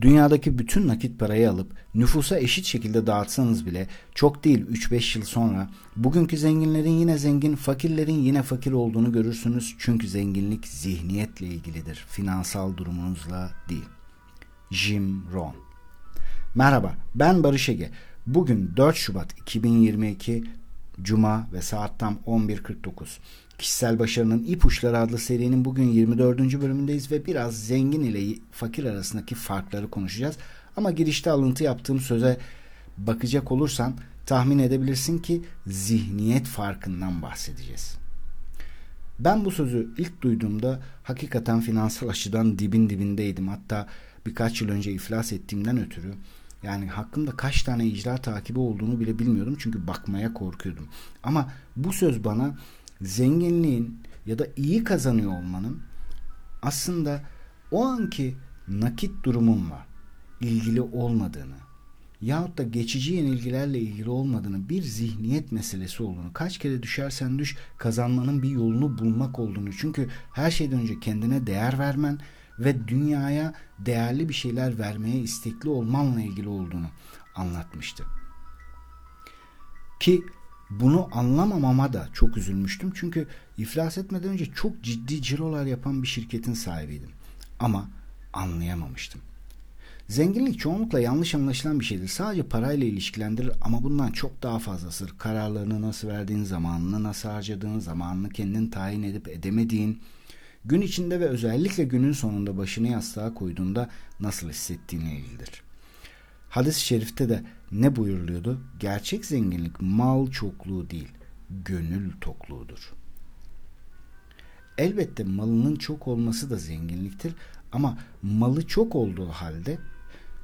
Dünyadaki bütün nakit parayı alıp nüfusa eşit şekilde dağıtsanız bile çok değil 3-5 yıl sonra bugünkü zenginlerin yine zengin, fakirlerin yine fakir olduğunu görürsünüz. Çünkü zenginlik zihniyetle ilgilidir, finansal durumunuzla değil. Jim Rohn Merhaba, ben Barış Ege. Bugün 4 Şubat 2022 Cuma ve saat tam 11.49. Kişisel Başarının İpuçları adlı serinin bugün 24. bölümündeyiz ve biraz zengin ile fakir arasındaki farkları konuşacağız. Ama girişte alıntı yaptığım söze bakacak olursan tahmin edebilirsin ki zihniyet farkından bahsedeceğiz. Ben bu sözü ilk duyduğumda hakikaten finansal açıdan dibin dibindeydim. Hatta birkaç yıl önce iflas ettiğimden ötürü yani hakkımda kaç tane icra takibi olduğunu bile bilmiyordum çünkü bakmaya korkuyordum. Ama bu söz bana zenginliğin ya da iyi kazanıyor olmanın aslında o anki nakit durumunla ilgili olmadığını yahut da geçici yenilgilerle ilgili olmadığını bir zihniyet meselesi olduğunu kaç kere düşersen düş kazanmanın bir yolunu bulmak olduğunu çünkü her şeyden önce kendine değer vermen ve dünyaya değerli bir şeyler vermeye istekli olmanla ilgili olduğunu anlatmıştı. Ki bunu anlamamama da çok üzülmüştüm. Çünkü iflas etmeden önce çok ciddi cirolar yapan bir şirketin sahibiydim. Ama anlayamamıştım. Zenginlik çoğunlukla yanlış anlaşılan bir şeydir. Sadece parayla ilişkilendirir ama bundan çok daha fazlasıdır. Kararlarını nasıl verdiğin zamanını, nasıl harcadığın zamanını kendin tayin edip edemediğin, gün içinde ve özellikle günün sonunda başını yastığa koyduğunda nasıl hissettiğine ilgilidir. Hadis-i şerifte de ne buyuruluyordu? Gerçek zenginlik mal çokluğu değil, gönül tokluğudur. Elbette malının çok olması da zenginliktir ama malı çok olduğu halde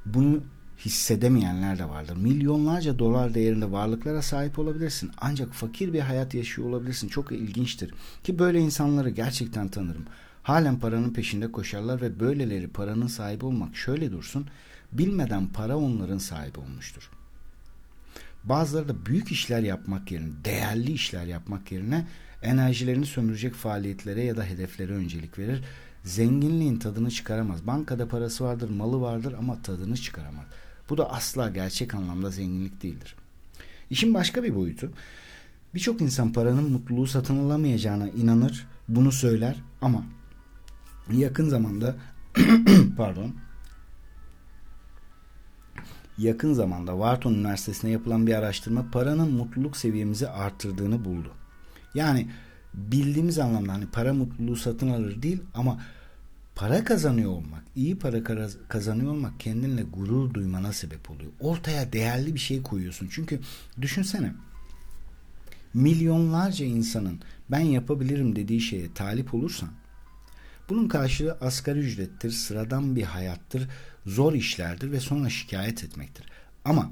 bunu hissedemeyenler de vardır. Milyonlarca dolar değerinde varlıklara sahip olabilirsin ancak fakir bir hayat yaşıyor olabilirsin. Çok ilginçtir ki böyle insanları gerçekten tanırım. Halen paranın peşinde koşarlar ve böyleleri paranın sahibi olmak şöyle dursun bilmeden para onların sahibi olmuştur. Bazıları da büyük işler yapmak yerine, değerli işler yapmak yerine enerjilerini sömürecek faaliyetlere ya da hedeflere öncelik verir. Zenginliğin tadını çıkaramaz. Bankada parası vardır, malı vardır ama tadını çıkaramaz. Bu da asla gerçek anlamda zenginlik değildir. İşin başka bir boyutu. Birçok insan paranın mutluluğu satın alamayacağına inanır, bunu söyler ama yakın zamanda pardon yakın zamanda Wharton Üniversitesi'ne yapılan bir araştırma paranın mutluluk seviyemizi arttırdığını buldu. Yani bildiğimiz anlamda hani para mutluluğu satın alır değil ama para kazanıyor olmak, iyi para kazanıyor olmak kendinle gurur duymana sebep oluyor. Ortaya değerli bir şey koyuyorsun. Çünkü düşünsene milyonlarca insanın ben yapabilirim dediği şeye talip olursan bunun karşılığı asgari ücrettir, sıradan bir hayattır, zor işlerdir ve sonra şikayet etmektir. Ama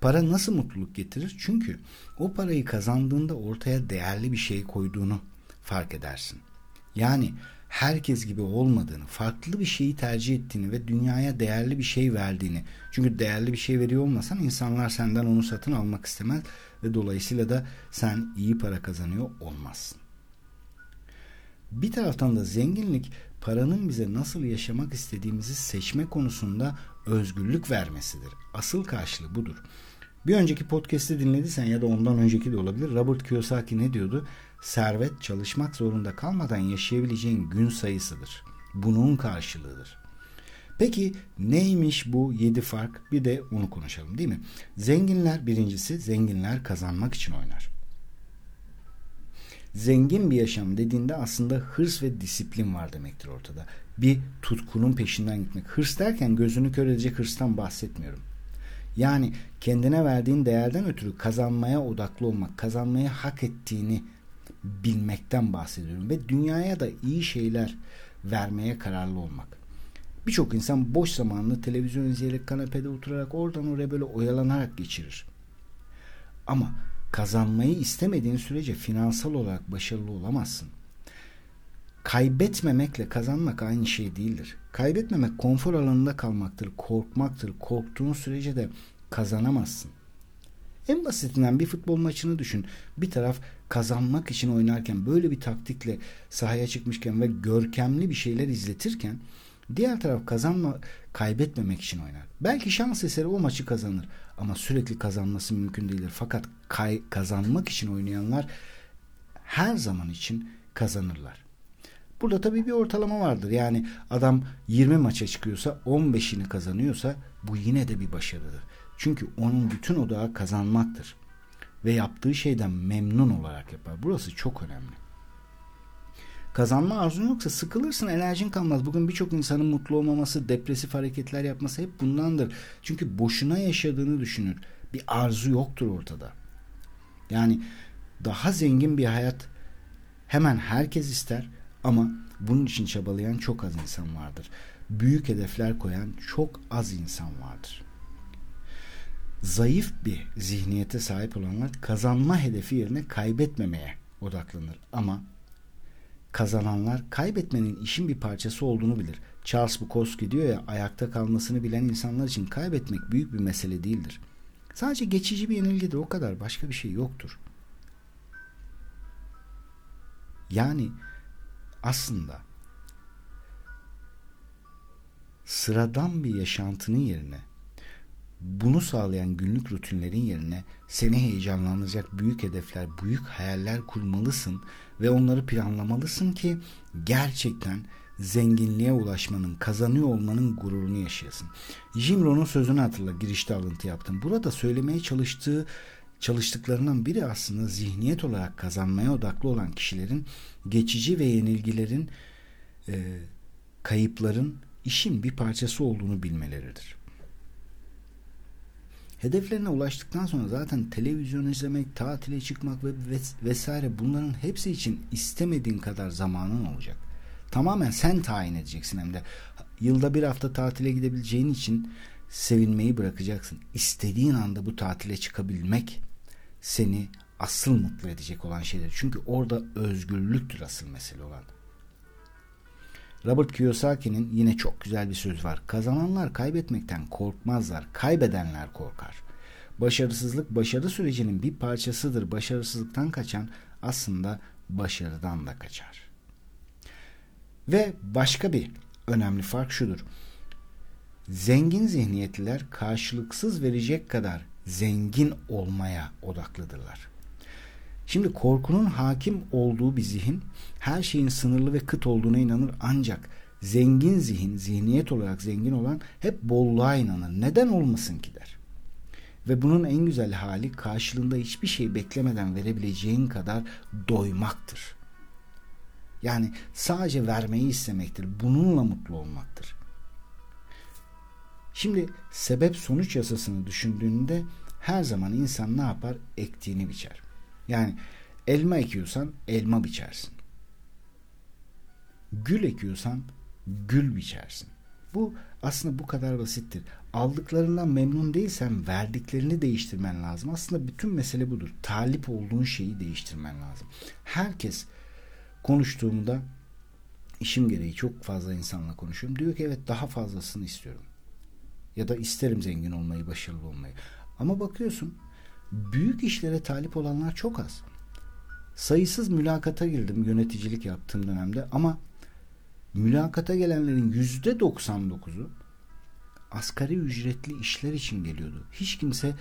para nasıl mutluluk getirir? Çünkü o parayı kazandığında ortaya değerli bir şey koyduğunu fark edersin. Yani herkes gibi olmadığını, farklı bir şeyi tercih ettiğini ve dünyaya değerli bir şey verdiğini. Çünkü değerli bir şey veriyor olmasan insanlar senden onu satın almak istemez ve dolayısıyla da sen iyi para kazanıyor olmazsın. Bir taraftan da zenginlik paranın bize nasıl yaşamak istediğimizi seçme konusunda özgürlük vermesidir. Asıl karşılığı budur. Bir önceki podcast'i dinlediysen ya da ondan önceki de olabilir. Robert Kiyosaki ne diyordu? Servet çalışmak zorunda kalmadan yaşayabileceğin gün sayısıdır. Bunun karşılığıdır. Peki neymiş bu yedi fark? Bir de onu konuşalım değil mi? Zenginler birincisi zenginler kazanmak için oynar. Zengin bir yaşam dediğinde aslında hırs ve disiplin var demektir ortada. Bir tutkunun peşinden gitmek. Hırs derken gözünü kör edecek hırstan bahsetmiyorum. Yani kendine verdiğin değerden ötürü kazanmaya odaklı olmak, kazanmayı hak ettiğini bilmekten bahsediyorum ve dünyaya da iyi şeyler vermeye kararlı olmak. Birçok insan boş zamanını televizyon izleyerek kanepede oturarak oradan oraya böyle oyalanarak geçirir. Ama kazanmayı istemediğin sürece finansal olarak başarılı olamazsın. Kaybetmemekle kazanmak aynı şey değildir. Kaybetmemek konfor alanında kalmaktır, korkmaktır. Korktuğun sürece de kazanamazsın. En basitinden bir futbol maçını düşün. Bir taraf kazanmak için oynarken böyle bir taktikle sahaya çıkmışken ve görkemli bir şeyler izletirken Diğer taraf kazanma, kaybetmemek için oynar. Belki şans eseri o maçı kazanır ama sürekli kazanması mümkün değildir. Fakat kay, kazanmak için oynayanlar her zaman için kazanırlar. Burada tabii bir ortalama vardır. Yani adam 20 maça çıkıyorsa 15'ini kazanıyorsa bu yine de bir başarıdır. Çünkü onun bütün odağı kazanmaktır. Ve yaptığı şeyden memnun olarak yapar. Burası çok önemli. Kazanma arzun yoksa sıkılırsın, enerjin kalmaz. Bugün birçok insanın mutlu olmaması, depresif hareketler yapması hep bundandır. Çünkü boşuna yaşadığını düşünür. Bir arzu yoktur ortada. Yani daha zengin bir hayat hemen herkes ister ama bunun için çabalayan çok az insan vardır. Büyük hedefler koyan çok az insan vardır. Zayıf bir zihniyete sahip olanlar kazanma hedefi yerine kaybetmemeye odaklanır. Ama kazananlar kaybetmenin işin bir parçası olduğunu bilir. Charles Bukowski diyor ya ayakta kalmasını bilen insanlar için kaybetmek büyük bir mesele değildir. Sadece geçici bir yenilgidir o kadar başka bir şey yoktur. Yani aslında sıradan bir yaşantının yerine bunu sağlayan günlük rutinlerin yerine seni heyecanlandıracak büyük hedefler, büyük hayaller kurmalısın ve onları planlamalısın ki gerçekten zenginliğe ulaşmanın, kazanıyor olmanın gururunu yaşayasın. Jim Rohn'un sözünü hatırla girişte alıntı yaptım. Burada söylemeye çalıştığı çalıştıklarından biri aslında zihniyet olarak kazanmaya odaklı olan kişilerin geçici ve yenilgilerin, e, kayıpların işin bir parçası olduğunu bilmeleridir. Hedeflerine ulaştıktan sonra zaten televizyon izlemek, tatile çıkmak ve vesaire bunların hepsi için istemediğin kadar zamanın olacak. Tamamen sen tayin edeceksin hem de. Yılda bir hafta tatile gidebileceğin için sevinmeyi bırakacaksın. İstediğin anda bu tatile çıkabilmek seni asıl mutlu edecek olan şeydir. Çünkü orada özgürlüktür asıl mesele olan. Robert Kiyosaki'nin yine çok güzel bir söz var. Kazananlar kaybetmekten korkmazlar, kaybedenler korkar. Başarısızlık başarı sürecinin bir parçasıdır. Başarısızlıktan kaçan aslında başarıdan da kaçar. Ve başka bir önemli fark şudur. Zengin zihniyetliler karşılıksız verecek kadar zengin olmaya odaklıdırlar. Şimdi korkunun hakim olduğu bir zihin her şeyin sınırlı ve kıt olduğuna inanır ancak zengin zihin, zihniyet olarak zengin olan hep bolluğa inanır. Neden olmasın ki der. Ve bunun en güzel hali karşılığında hiçbir şey beklemeden verebileceğin kadar doymaktır. Yani sadece vermeyi istemektir. Bununla mutlu olmaktır. Şimdi sebep sonuç yasasını düşündüğünde her zaman insan ne yapar? Ektiğini biçer. Yani elma ekiyorsan elma biçersin. Gül ekiyorsan gül biçersin. Bu aslında bu kadar basittir. Aldıklarından memnun değilsen verdiklerini değiştirmen lazım. Aslında bütün mesele budur. Talip olduğun şeyi değiştirmen lazım. Herkes konuştuğumda işim gereği çok fazla insanla konuşuyorum. Diyor ki evet daha fazlasını istiyorum. Ya da isterim zengin olmayı, başarılı olmayı. Ama bakıyorsun büyük işlere talip olanlar çok az. Sayısız mülakata girdim yöneticilik yaptığım dönemde ama mülakata gelenlerin yüzde 99'u asgari ücretli işler için geliyordu. Hiç kimse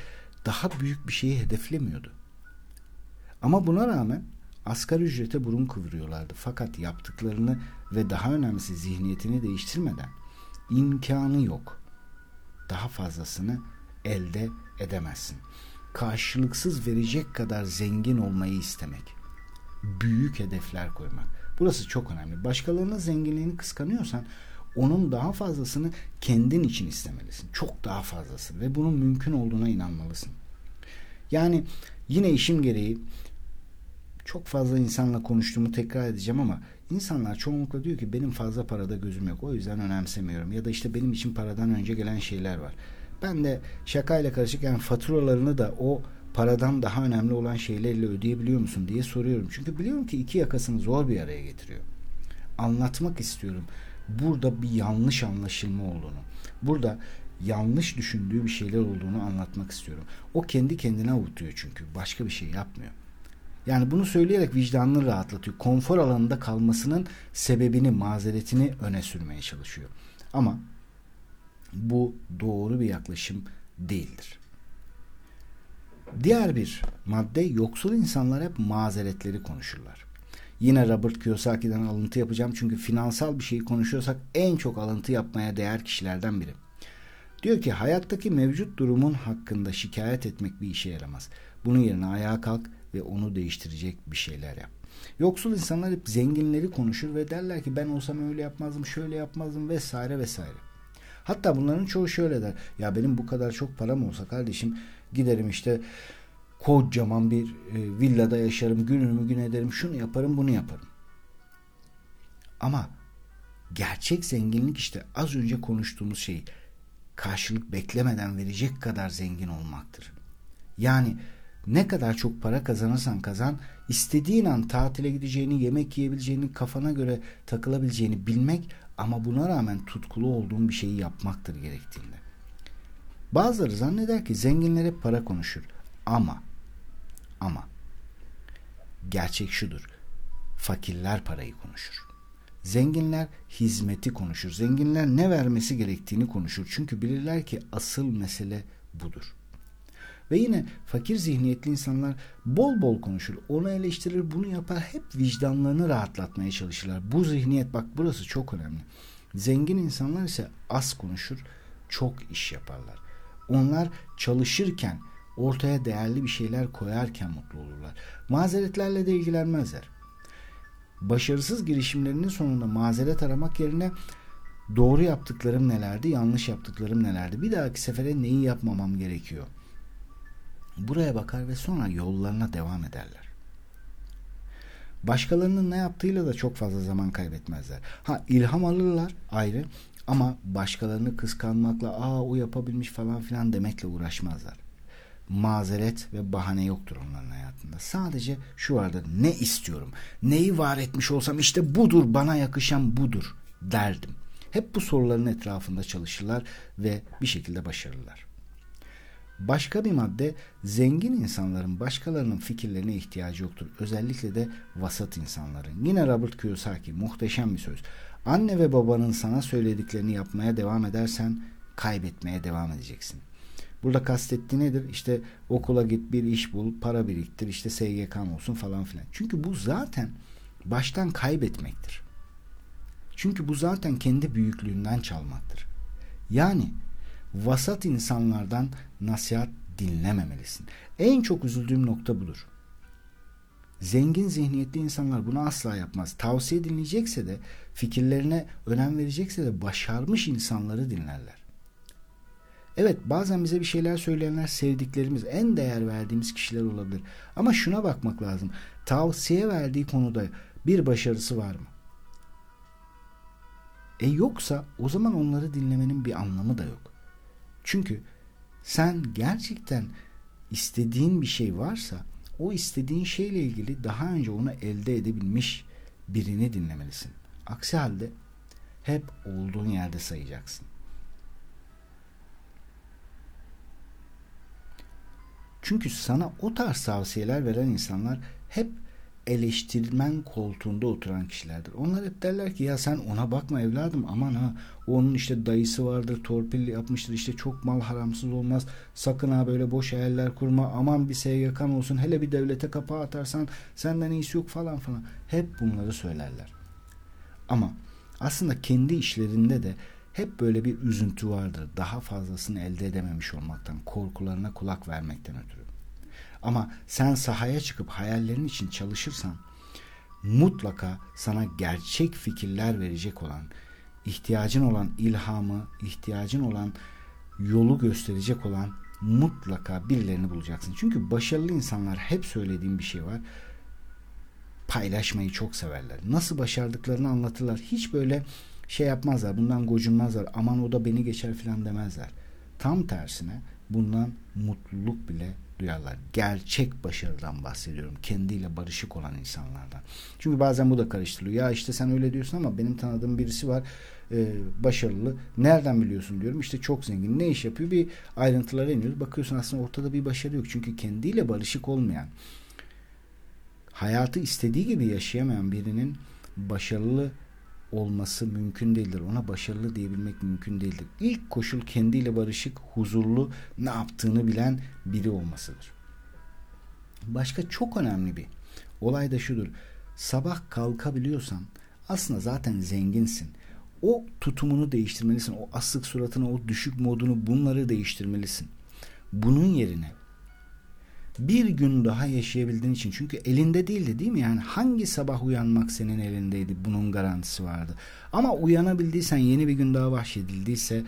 daha büyük bir şeyi hedeflemiyordu. Ama buna rağmen asgari ücrete burun kıvırıyorlardı. Fakat yaptıklarını ve daha önemlisi zihniyetini değiştirmeden imkanı yok. Daha fazlasını elde edemezsin. Karşılıksız verecek kadar zengin olmayı istemek. Büyük hedefler koymak. Burası çok önemli. Başkalarının zenginliğini kıskanıyorsan onun daha fazlasını kendin için istemelisin. Çok daha fazlasını ve bunun mümkün olduğuna inanmalısın. Yani yine işim gereği çok fazla insanla konuştuğumu tekrar edeceğim ama insanlar çoğunlukla diyor ki benim fazla parada gözüm yok o yüzden önemsemiyorum ya da işte benim için paradan önce gelen şeyler var. Ben de şakayla karışık yani faturalarını da o paradan daha önemli olan şeylerle ödeyebiliyor musun diye soruyorum. Çünkü biliyorum ki iki yakasını zor bir araya getiriyor. Anlatmak istiyorum. Burada bir yanlış anlaşılma olduğunu. Burada yanlış düşündüğü bir şeyler olduğunu anlatmak istiyorum. O kendi kendine avutuyor çünkü. Başka bir şey yapmıyor. Yani bunu söyleyerek vicdanını rahatlatıyor. Konfor alanında kalmasının sebebini, mazeretini öne sürmeye çalışıyor. Ama bu doğru bir yaklaşım değildir. Diğer bir madde yoksul insanlar hep mazeretleri konuşurlar. Yine Robert Kiyosaki'den alıntı yapacağım çünkü finansal bir şeyi konuşuyorsak en çok alıntı yapmaya değer kişilerden biri. Diyor ki hayattaki mevcut durumun hakkında şikayet etmek bir işe yaramaz. Bunun yerine ayağa kalk ve onu değiştirecek bir şeyler yap. Yoksul insanlar hep zenginleri konuşur ve derler ki ben olsam öyle yapmazdım, şöyle yapmazdım vesaire vesaire. Hatta bunların çoğu şöyle der. Ya benim bu kadar çok param olsa kardeşim giderim işte kocaman bir e, villada yaşarım, günümü gün ederim, şunu yaparım, bunu yaparım. Ama gerçek zenginlik işte az önce konuştuğumuz şey karşılık beklemeden verecek kadar zengin olmaktır. Yani ne kadar çok para kazanırsan kazan, istediğin an tatile gideceğini, yemek yiyebileceğini, kafana göre takılabileceğini bilmek ama buna rağmen tutkulu olduğun bir şeyi yapmaktır gerektiğinde. Bazıları zanneder ki zenginler hep para konuşur. Ama ama gerçek şudur. Fakirler parayı konuşur. Zenginler hizmeti konuşur. Zenginler ne vermesi gerektiğini konuşur. Çünkü bilirler ki asıl mesele budur. Ve yine fakir zihniyetli insanlar bol bol konuşur. Onu eleştirir, bunu yapar. Hep vicdanlarını rahatlatmaya çalışırlar. Bu zihniyet bak burası çok önemli. Zengin insanlar ise az konuşur, çok iş yaparlar. Onlar çalışırken ortaya değerli bir şeyler koyarken mutlu olurlar. Mazeretlerle de ilgilenmezler. Başarısız girişimlerinin sonunda mazeret aramak yerine doğru yaptıklarım nelerdi, yanlış yaptıklarım nelerdi, bir dahaki sefere neyi yapmamam gerekiyor. Buraya bakar ve sonra yollarına devam ederler. Başkalarının ne yaptığıyla da çok fazla zaman kaybetmezler. Ha ilham alırlar ayrı ama başkalarını kıskanmakla aa o yapabilmiş falan filan demekle uğraşmazlar mazeret ve bahane yoktur onların hayatında. Sadece şu vardır. Ne istiyorum? Neyi var etmiş olsam işte budur bana yakışan budur derdim. Hep bu soruların etrafında çalışırlar ve bir şekilde başarırlar. Başka bir madde zengin insanların başkalarının fikirlerine ihtiyacı yoktur. Özellikle de vasat insanların. Yine Robert Kiyosaki muhteşem bir söz. Anne ve babanın sana söylediklerini yapmaya devam edersen kaybetmeye devam edeceksin. Burada kastettiği nedir? İşte okula git bir iş bul, para biriktir, işte SGK'n olsun falan filan. Çünkü bu zaten baştan kaybetmektir. Çünkü bu zaten kendi büyüklüğünden çalmaktır. Yani vasat insanlardan nasihat dinlememelisin. En çok üzüldüğüm nokta budur. Zengin zihniyetli insanlar bunu asla yapmaz. Tavsiye dinleyecekse de fikirlerine önem verecekse de başarmış insanları dinlerler. Evet bazen bize bir şeyler söyleyenler sevdiklerimiz, en değer verdiğimiz kişiler olabilir. Ama şuna bakmak lazım. Tavsiye verdiği konuda bir başarısı var mı? E yoksa o zaman onları dinlemenin bir anlamı da yok. Çünkü sen gerçekten istediğin bir şey varsa o istediğin şeyle ilgili daha önce onu elde edebilmiş birini dinlemelisin. Aksi halde hep olduğun yerde sayacaksın. Çünkü sana o tarz tavsiyeler veren insanlar hep eleştirmen koltuğunda oturan kişilerdir. Onlar hep derler ki ya sen ona bakma evladım aman ha onun işte dayısı vardır torpil yapmıştır işte çok mal haramsız olmaz sakın ha böyle boş hayaller kurma aman bir SGK'n olsun hele bir devlete kapağı atarsan senden iyisi yok falan falan hep bunları söylerler. Ama aslında kendi işlerinde de hep böyle bir üzüntü vardır. Daha fazlasını elde edememiş olmaktan, korkularına kulak vermekten ötürü. Ama sen sahaya çıkıp hayallerin için çalışırsan mutlaka sana gerçek fikirler verecek olan, ihtiyacın olan ilhamı, ihtiyacın olan yolu gösterecek olan mutlaka birilerini bulacaksın. Çünkü başarılı insanlar hep söylediğim bir şey var. Paylaşmayı çok severler. Nasıl başardıklarını anlatırlar. Hiç böyle şey yapmazlar. Bundan gocunmazlar. Aman o da beni geçer filan demezler. Tam tersine bundan mutluluk bile duyarlar. Gerçek başarıdan bahsediyorum. Kendiyle barışık olan insanlardan. Çünkü bazen bu da karıştırılıyor. Ya işte sen öyle diyorsun ama benim tanıdığım birisi var e, başarılı. Nereden biliyorsun diyorum. İşte çok zengin. Ne iş yapıyor? Bir ayrıntılara iniyoruz. Bakıyorsun aslında ortada bir başarı yok. Çünkü kendiyle barışık olmayan hayatı istediği gibi yaşayamayan birinin başarılı olması mümkün değildir. Ona başarılı diyebilmek mümkün değildir. İlk koşul kendiyle barışık, huzurlu, ne yaptığını bilen biri olmasıdır. Başka çok önemli bir olay da şudur. Sabah kalkabiliyorsan aslında zaten zenginsin. O tutumunu değiştirmelisin. O asık suratını, o düşük modunu bunları değiştirmelisin. Bunun yerine bir gün daha yaşayabildiğin için çünkü elinde değildi değil mi? Yani hangi sabah uyanmak senin elindeydi bunun garantisi vardı. Ama uyanabildiysen yeni bir gün daha bahşedildiyse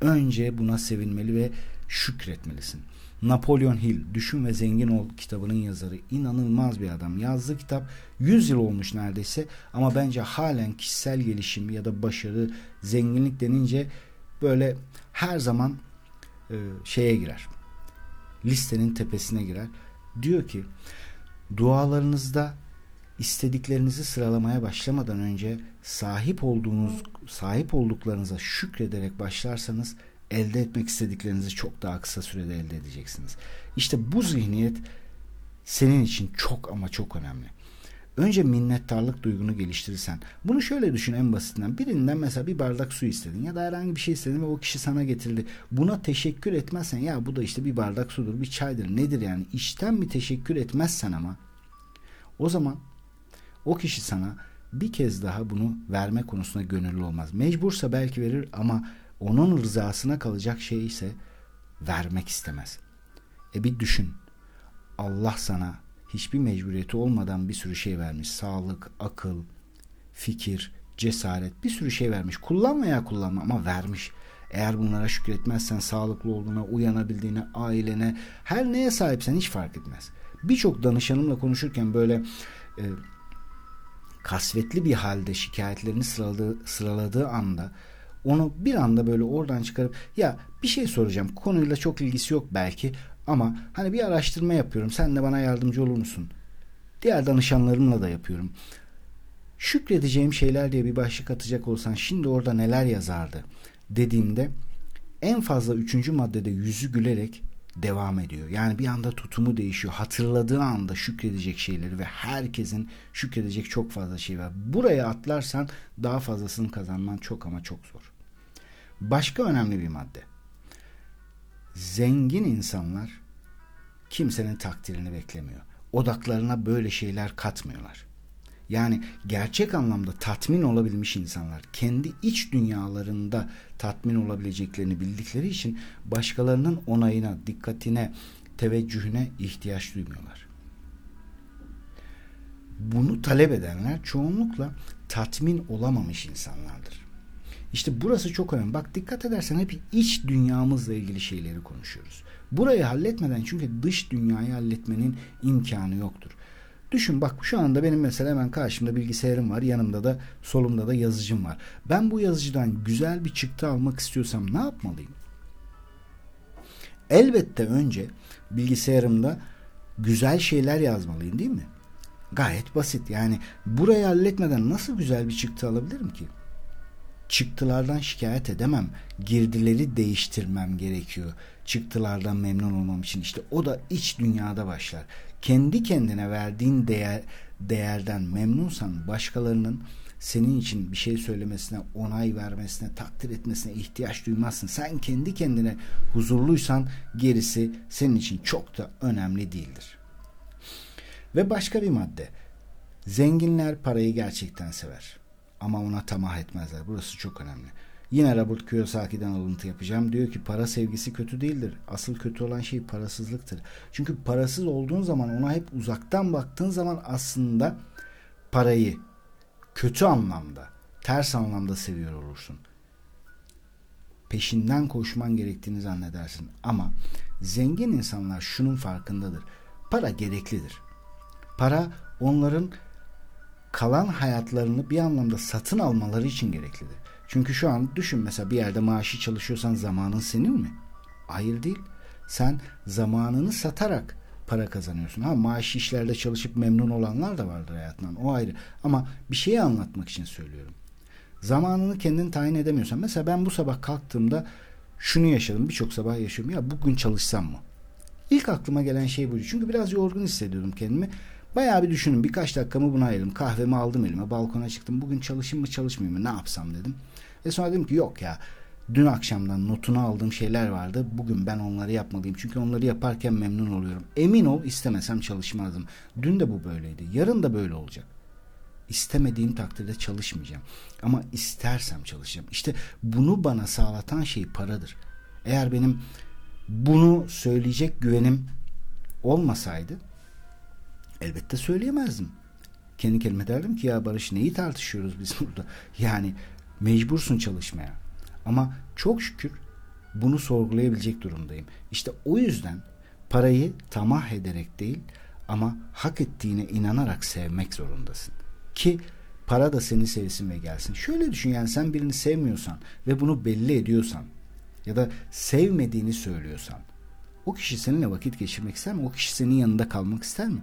önce buna sevinmeli ve şükretmelisin. Napolyon Hill Düşün ve Zengin Ol kitabının yazarı inanılmaz bir adam. Yazdığı kitap 100 yıl olmuş neredeyse ama bence halen kişisel gelişim ya da başarı, zenginlik denince böyle her zaman e, şeye girer. Listenin tepesine girer. Diyor ki dualarınızda istediklerinizi sıralamaya başlamadan önce sahip olduğunuz sahip olduklarınıza şükrederek başlarsanız elde etmek istediklerinizi çok daha kısa sürede elde edeceksiniz. İşte bu zihniyet senin için çok ama çok önemli. Önce minnettarlık duygunu geliştirirsen. Bunu şöyle düşün en basitinden. Birinden mesela bir bardak su istedin ya da herhangi bir şey istedin ve o kişi sana getirdi. Buna teşekkür etmezsen ya bu da işte bir bardak sudur, bir çaydır. Nedir yani? İşten bir teşekkür etmezsen ama o zaman o kişi sana bir kez daha bunu verme konusunda gönüllü olmaz. Mecbursa belki verir ama onun rızasına kalacak şey ise vermek istemez. E bir düşün. Allah sana hiçbir mecburiyeti olmadan bir sürü şey vermiş. Sağlık, akıl, fikir, cesaret bir sürü şey vermiş. Kullan veya kullanma ama vermiş. Eğer bunlara şükretmezsen sağlıklı olduğuna, uyanabildiğine, ailene, her neye sahipsen hiç fark etmez. Birçok danışanımla konuşurken böyle e, kasvetli bir halde şikayetlerini sıraladığı, sıraladığı anda onu bir anda böyle oradan çıkarıp ya bir şey soracağım konuyla çok ilgisi yok belki ama hani bir araştırma yapıyorum sen de bana yardımcı olur musun? Diğer danışanlarımla da yapıyorum. Şükredeceğim şeyler diye bir başlık atacak olsan şimdi orada neler yazardı dediğimde en fazla üçüncü maddede yüzü gülerek devam ediyor. Yani bir anda tutumu değişiyor. Hatırladığı anda şükredecek şeyleri ve herkesin şükredecek çok fazla şey var. Buraya atlarsan daha fazlasını kazanman çok ama çok zor. Başka önemli bir madde. Zengin insanlar kimsenin takdirini beklemiyor. Odaklarına böyle şeyler katmıyorlar. Yani gerçek anlamda tatmin olabilmiş insanlar kendi iç dünyalarında tatmin olabileceklerini bildikleri için başkalarının onayına, dikkatine, teveccühüne ihtiyaç duymuyorlar. Bunu talep edenler çoğunlukla tatmin olamamış insanlardır. İşte burası çok önemli. Bak dikkat edersen hep iç dünyamızla ilgili şeyleri konuşuyoruz. Burayı halletmeden çünkü dış dünyayı halletmenin imkanı yoktur. Düşün bak şu anda benim mesela hemen karşımda bilgisayarım var. Yanımda da solumda da yazıcım var. Ben bu yazıcıdan güzel bir çıktı almak istiyorsam ne yapmalıyım? Elbette önce bilgisayarımda güzel şeyler yazmalıyım değil mi? Gayet basit. Yani burayı halletmeden nasıl güzel bir çıktı alabilirim ki? Çıktılardan şikayet edemem. Girdileri değiştirmem gerekiyor. Çıktılardan memnun olmam için. işte o da iç dünyada başlar kendi kendine verdiğin değer değerden memnunsan başkalarının senin için bir şey söylemesine, onay vermesine, takdir etmesine ihtiyaç duymazsın. Sen kendi kendine huzurluysan gerisi senin için çok da önemli değildir. Ve başka bir madde. Zenginler parayı gerçekten sever. Ama ona tamah etmezler. Burası çok önemli. Yine Robert Kiyosaki'den alıntı yapacağım. Diyor ki para sevgisi kötü değildir. Asıl kötü olan şey parasızlıktır. Çünkü parasız olduğun zaman ona hep uzaktan baktığın zaman aslında parayı kötü anlamda, ters anlamda seviyor olursun. Peşinden koşman gerektiğini zannedersin. Ama zengin insanlar şunun farkındadır. Para gereklidir. Para onların kalan hayatlarını bir anlamda satın almaları için gereklidir. Çünkü şu an düşün mesela bir yerde maaşı çalışıyorsan zamanın senin mi? Hayır değil. Sen zamanını satarak para kazanıyorsun. Ha maaş işlerde çalışıp memnun olanlar da vardır hayatından. O ayrı. Ama bir şeyi anlatmak için söylüyorum. Zamanını kendin tayin edemiyorsan. Mesela ben bu sabah kalktığımda şunu yaşadım. Birçok sabah yaşıyorum. Ya bugün çalışsam mı? İlk aklıma gelen şey buydu. Çünkü biraz yorgun hissediyordum kendimi. Bayağı bir düşünün. Birkaç dakikamı buna ayırdım. Kahvemi aldım elime. Balkona çıktım. Bugün çalışayım mı çalışmayayım mı? Ne yapsam dedim. Ve sonra dedim ki yok ya. Dün akşamdan notunu aldığım şeyler vardı. Bugün ben onları yapmalıyım. Çünkü onları yaparken memnun oluyorum. Emin ol istemesem çalışmazdım. Dün de bu böyleydi. Yarın da böyle olacak. İstemediğim takdirde çalışmayacağım. Ama istersem çalışacağım. İşte bunu bana sağlatan şey paradır. Eğer benim bunu söyleyecek güvenim olmasaydı elbette söyleyemezdim. Kendi kendime derdim ki ya Barış neyi tartışıyoruz biz burada? Yani mecbursun çalışmaya. Ama çok şükür bunu sorgulayabilecek durumdayım. İşte o yüzden parayı tamah ederek değil ama hak ettiğine inanarak sevmek zorundasın. Ki para da seni sevsin ve gelsin. Şöyle düşün yani sen birini sevmiyorsan ve bunu belli ediyorsan ya da sevmediğini söylüyorsan o kişi seninle vakit geçirmek ister mi? O kişi senin yanında kalmak ister mi?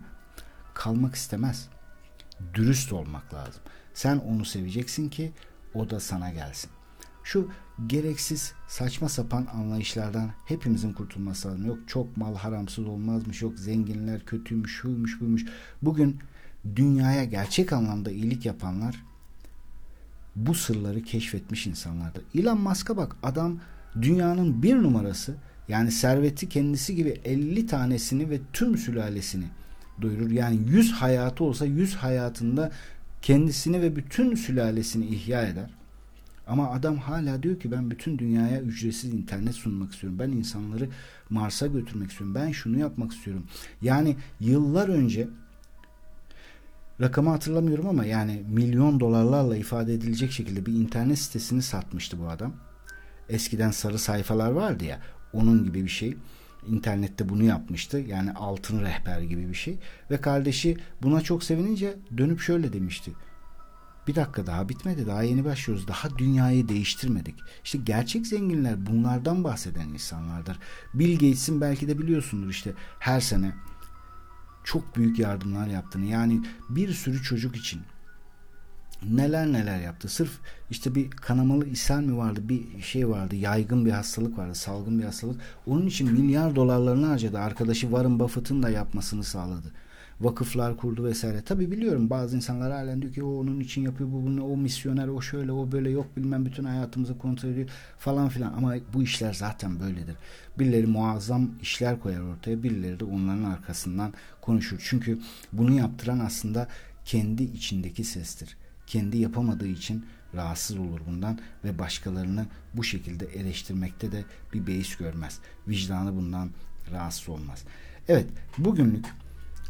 Kalmak istemez. Dürüst olmak lazım. Sen onu seveceksin ki o da sana gelsin. Şu gereksiz saçma sapan anlayışlardan hepimizin kurtulması lazım. Yok çok mal haramsız olmazmış, yok zenginler kötüymüş, şuymuş buymuş. Bugün dünyaya gerçek anlamda iyilik yapanlar bu sırları keşfetmiş insanlardır. Elon Musk'a bak adam dünyanın bir numarası yani serveti kendisi gibi 50 tanesini ve tüm sülalesini doyurur. Yani 100 hayatı olsa 100 hayatında kendisini ve bütün sülalesini ihya eder. Ama adam hala diyor ki ben bütün dünyaya ücretsiz internet sunmak istiyorum. Ben insanları Mars'a götürmek istiyorum. Ben şunu yapmak istiyorum. Yani yıllar önce rakamı hatırlamıyorum ama yani milyon dolarlarla ifade edilecek şekilde bir internet sitesini satmıştı bu adam. Eskiden sarı sayfalar vardı ya onun gibi bir şey. İnternette bunu yapmıştı. Yani altın rehber gibi bir şey. Ve kardeşi buna çok sevinince dönüp şöyle demişti. Bir dakika daha bitmedi. Daha yeni başlıyoruz. Daha dünyayı değiştirmedik. İşte gerçek zenginler bunlardan bahseden insanlardır. Bill Gates'in belki de biliyorsundur işte her sene çok büyük yardımlar yaptığını. Yani bir sürü çocuk için neler neler yaptı. Sırf işte bir kanamalı ishal mi vardı bir şey vardı yaygın bir hastalık vardı salgın bir hastalık. Onun için milyar dolarlarını harcadı. Arkadaşı Warren Buffett'ın da yapmasını sağladı. Vakıflar kurdu vesaire. Tabi biliyorum bazı insanlar halen diyor ki o onun için yapıyor bu bunu o misyoner o şöyle o böyle yok bilmem bütün hayatımızı kontrol ediyor falan filan. Ama bu işler zaten böyledir. Birileri muazzam işler koyar ortaya birileri de onların arkasından konuşur. Çünkü bunu yaptıran aslında kendi içindeki sestir kendi yapamadığı için rahatsız olur bundan ve başkalarını bu şekilde eleştirmekte de bir beis görmez. Vicdanı bundan rahatsız olmaz. Evet bugünlük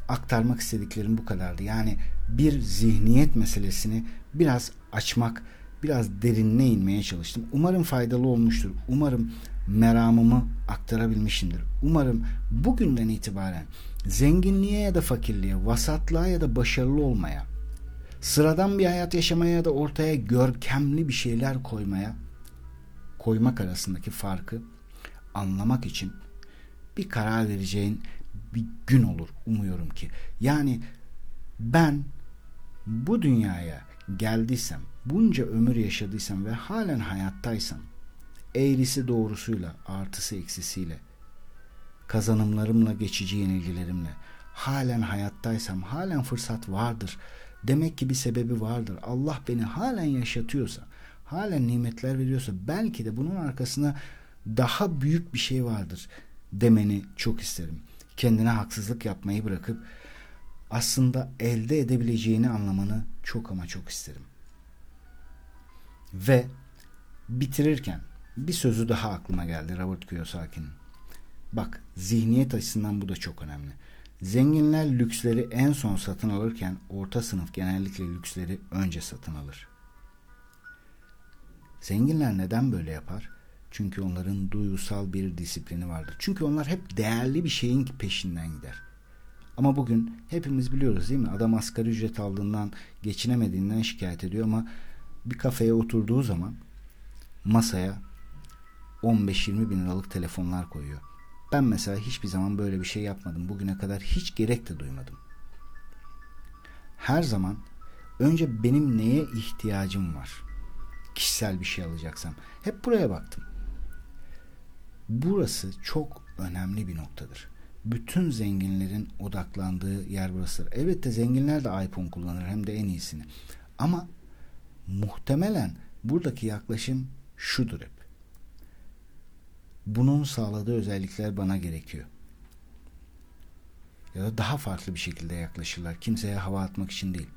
aktarmak istediklerim bu kadardı. Yani bir zihniyet meselesini biraz açmak, biraz derinine inmeye çalıştım. Umarım faydalı olmuştur. Umarım meramımı aktarabilmişimdir. Umarım bugünden itibaren zenginliğe ya da fakirliğe, vasatlığa ya da başarılı olmaya sıradan bir hayat yaşamaya ya da ortaya görkemli bir şeyler koymaya koymak arasındaki farkı anlamak için bir karar vereceğin bir gün olur umuyorum ki. Yani ben bu dünyaya geldiysem, bunca ömür yaşadıysam ve halen hayattaysam, eğrisi doğrusuyla, artısı eksisiyle, kazanımlarımla, geçici yenilgilerimle, halen hayattaysam, halen fırsat vardır Demek ki bir sebebi vardır. Allah beni halen yaşatıyorsa, halen nimetler veriyorsa belki de bunun arkasında daha büyük bir şey vardır demeni çok isterim. Kendine haksızlık yapmayı bırakıp aslında elde edebileceğini anlamanı çok ama çok isterim. Ve bitirirken bir sözü daha aklıma geldi Robert Kiyosaki'nin. Bak zihniyet açısından bu da çok önemli. Zenginler lüksleri en son satın alırken orta sınıf genellikle lüksleri önce satın alır. Zenginler neden böyle yapar? Çünkü onların duygusal bir disiplini vardır. Çünkü onlar hep değerli bir şeyin peşinden gider. Ama bugün hepimiz biliyoruz değil mi? Adam asgari ücret aldığından, geçinemediğinden şikayet ediyor ama bir kafeye oturduğu zaman masaya 15-20 bin liralık telefonlar koyuyor. Ben mesela hiçbir zaman böyle bir şey yapmadım. Bugüne kadar hiç gerek de duymadım. Her zaman önce benim neye ihtiyacım var? Kişisel bir şey alacaksam. Hep buraya baktım. Burası çok önemli bir noktadır. bütün zenginlerin odaklandığı yer burasıdır. Elbette zenginler de iPhone kullanır hem de en iyisini. Ama muhtemelen buradaki yaklaşım şudur hep. Bunun sağladığı özellikler bana gerekiyor. Ya da daha farklı bir şekilde yaklaşırlar. Kimseye hava atmak için değil.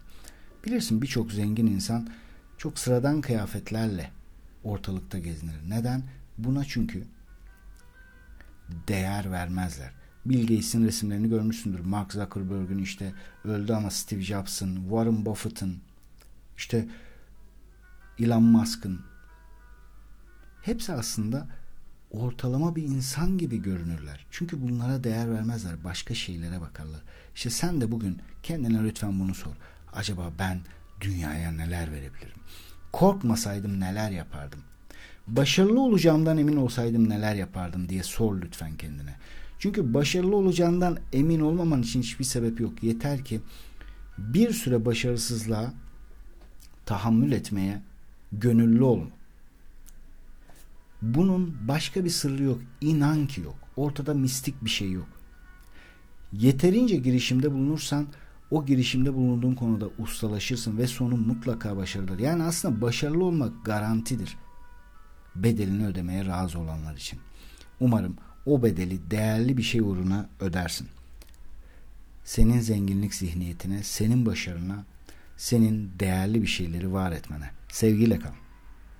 Bilirsin birçok zengin insan çok sıradan kıyafetlerle ortalıkta gezinir. Neden? Buna çünkü değer vermezler. Bill Gates'in resimlerini görmüşsündür. Mark Zuckerberg'ün işte öldü ama Steve Jobs'ın, Warren Buffett'ın, işte Elon Musk'ın hepsi aslında ortalama bir insan gibi görünürler. Çünkü bunlara değer vermezler. Başka şeylere bakarlar. İşte sen de bugün kendine lütfen bunu sor. Acaba ben dünyaya neler verebilirim? Korkmasaydım neler yapardım? Başarılı olacağımdan emin olsaydım neler yapardım diye sor lütfen kendine. Çünkü başarılı olacağından emin olmaman için hiçbir sebep yok. Yeter ki bir süre başarısızlığa tahammül etmeye gönüllü olun. Bunun başka bir sırrı yok. İnan ki yok. Ortada mistik bir şey yok. Yeterince girişimde bulunursan o girişimde bulunduğun konuda ustalaşırsın ve sonu mutlaka başarılır. Yani aslında başarılı olmak garantidir. Bedelini ödemeye razı olanlar için. Umarım o bedeli değerli bir şey uğruna ödersin. Senin zenginlik zihniyetine, senin başarına, senin değerli bir şeyleri var etmene. Sevgiyle kal.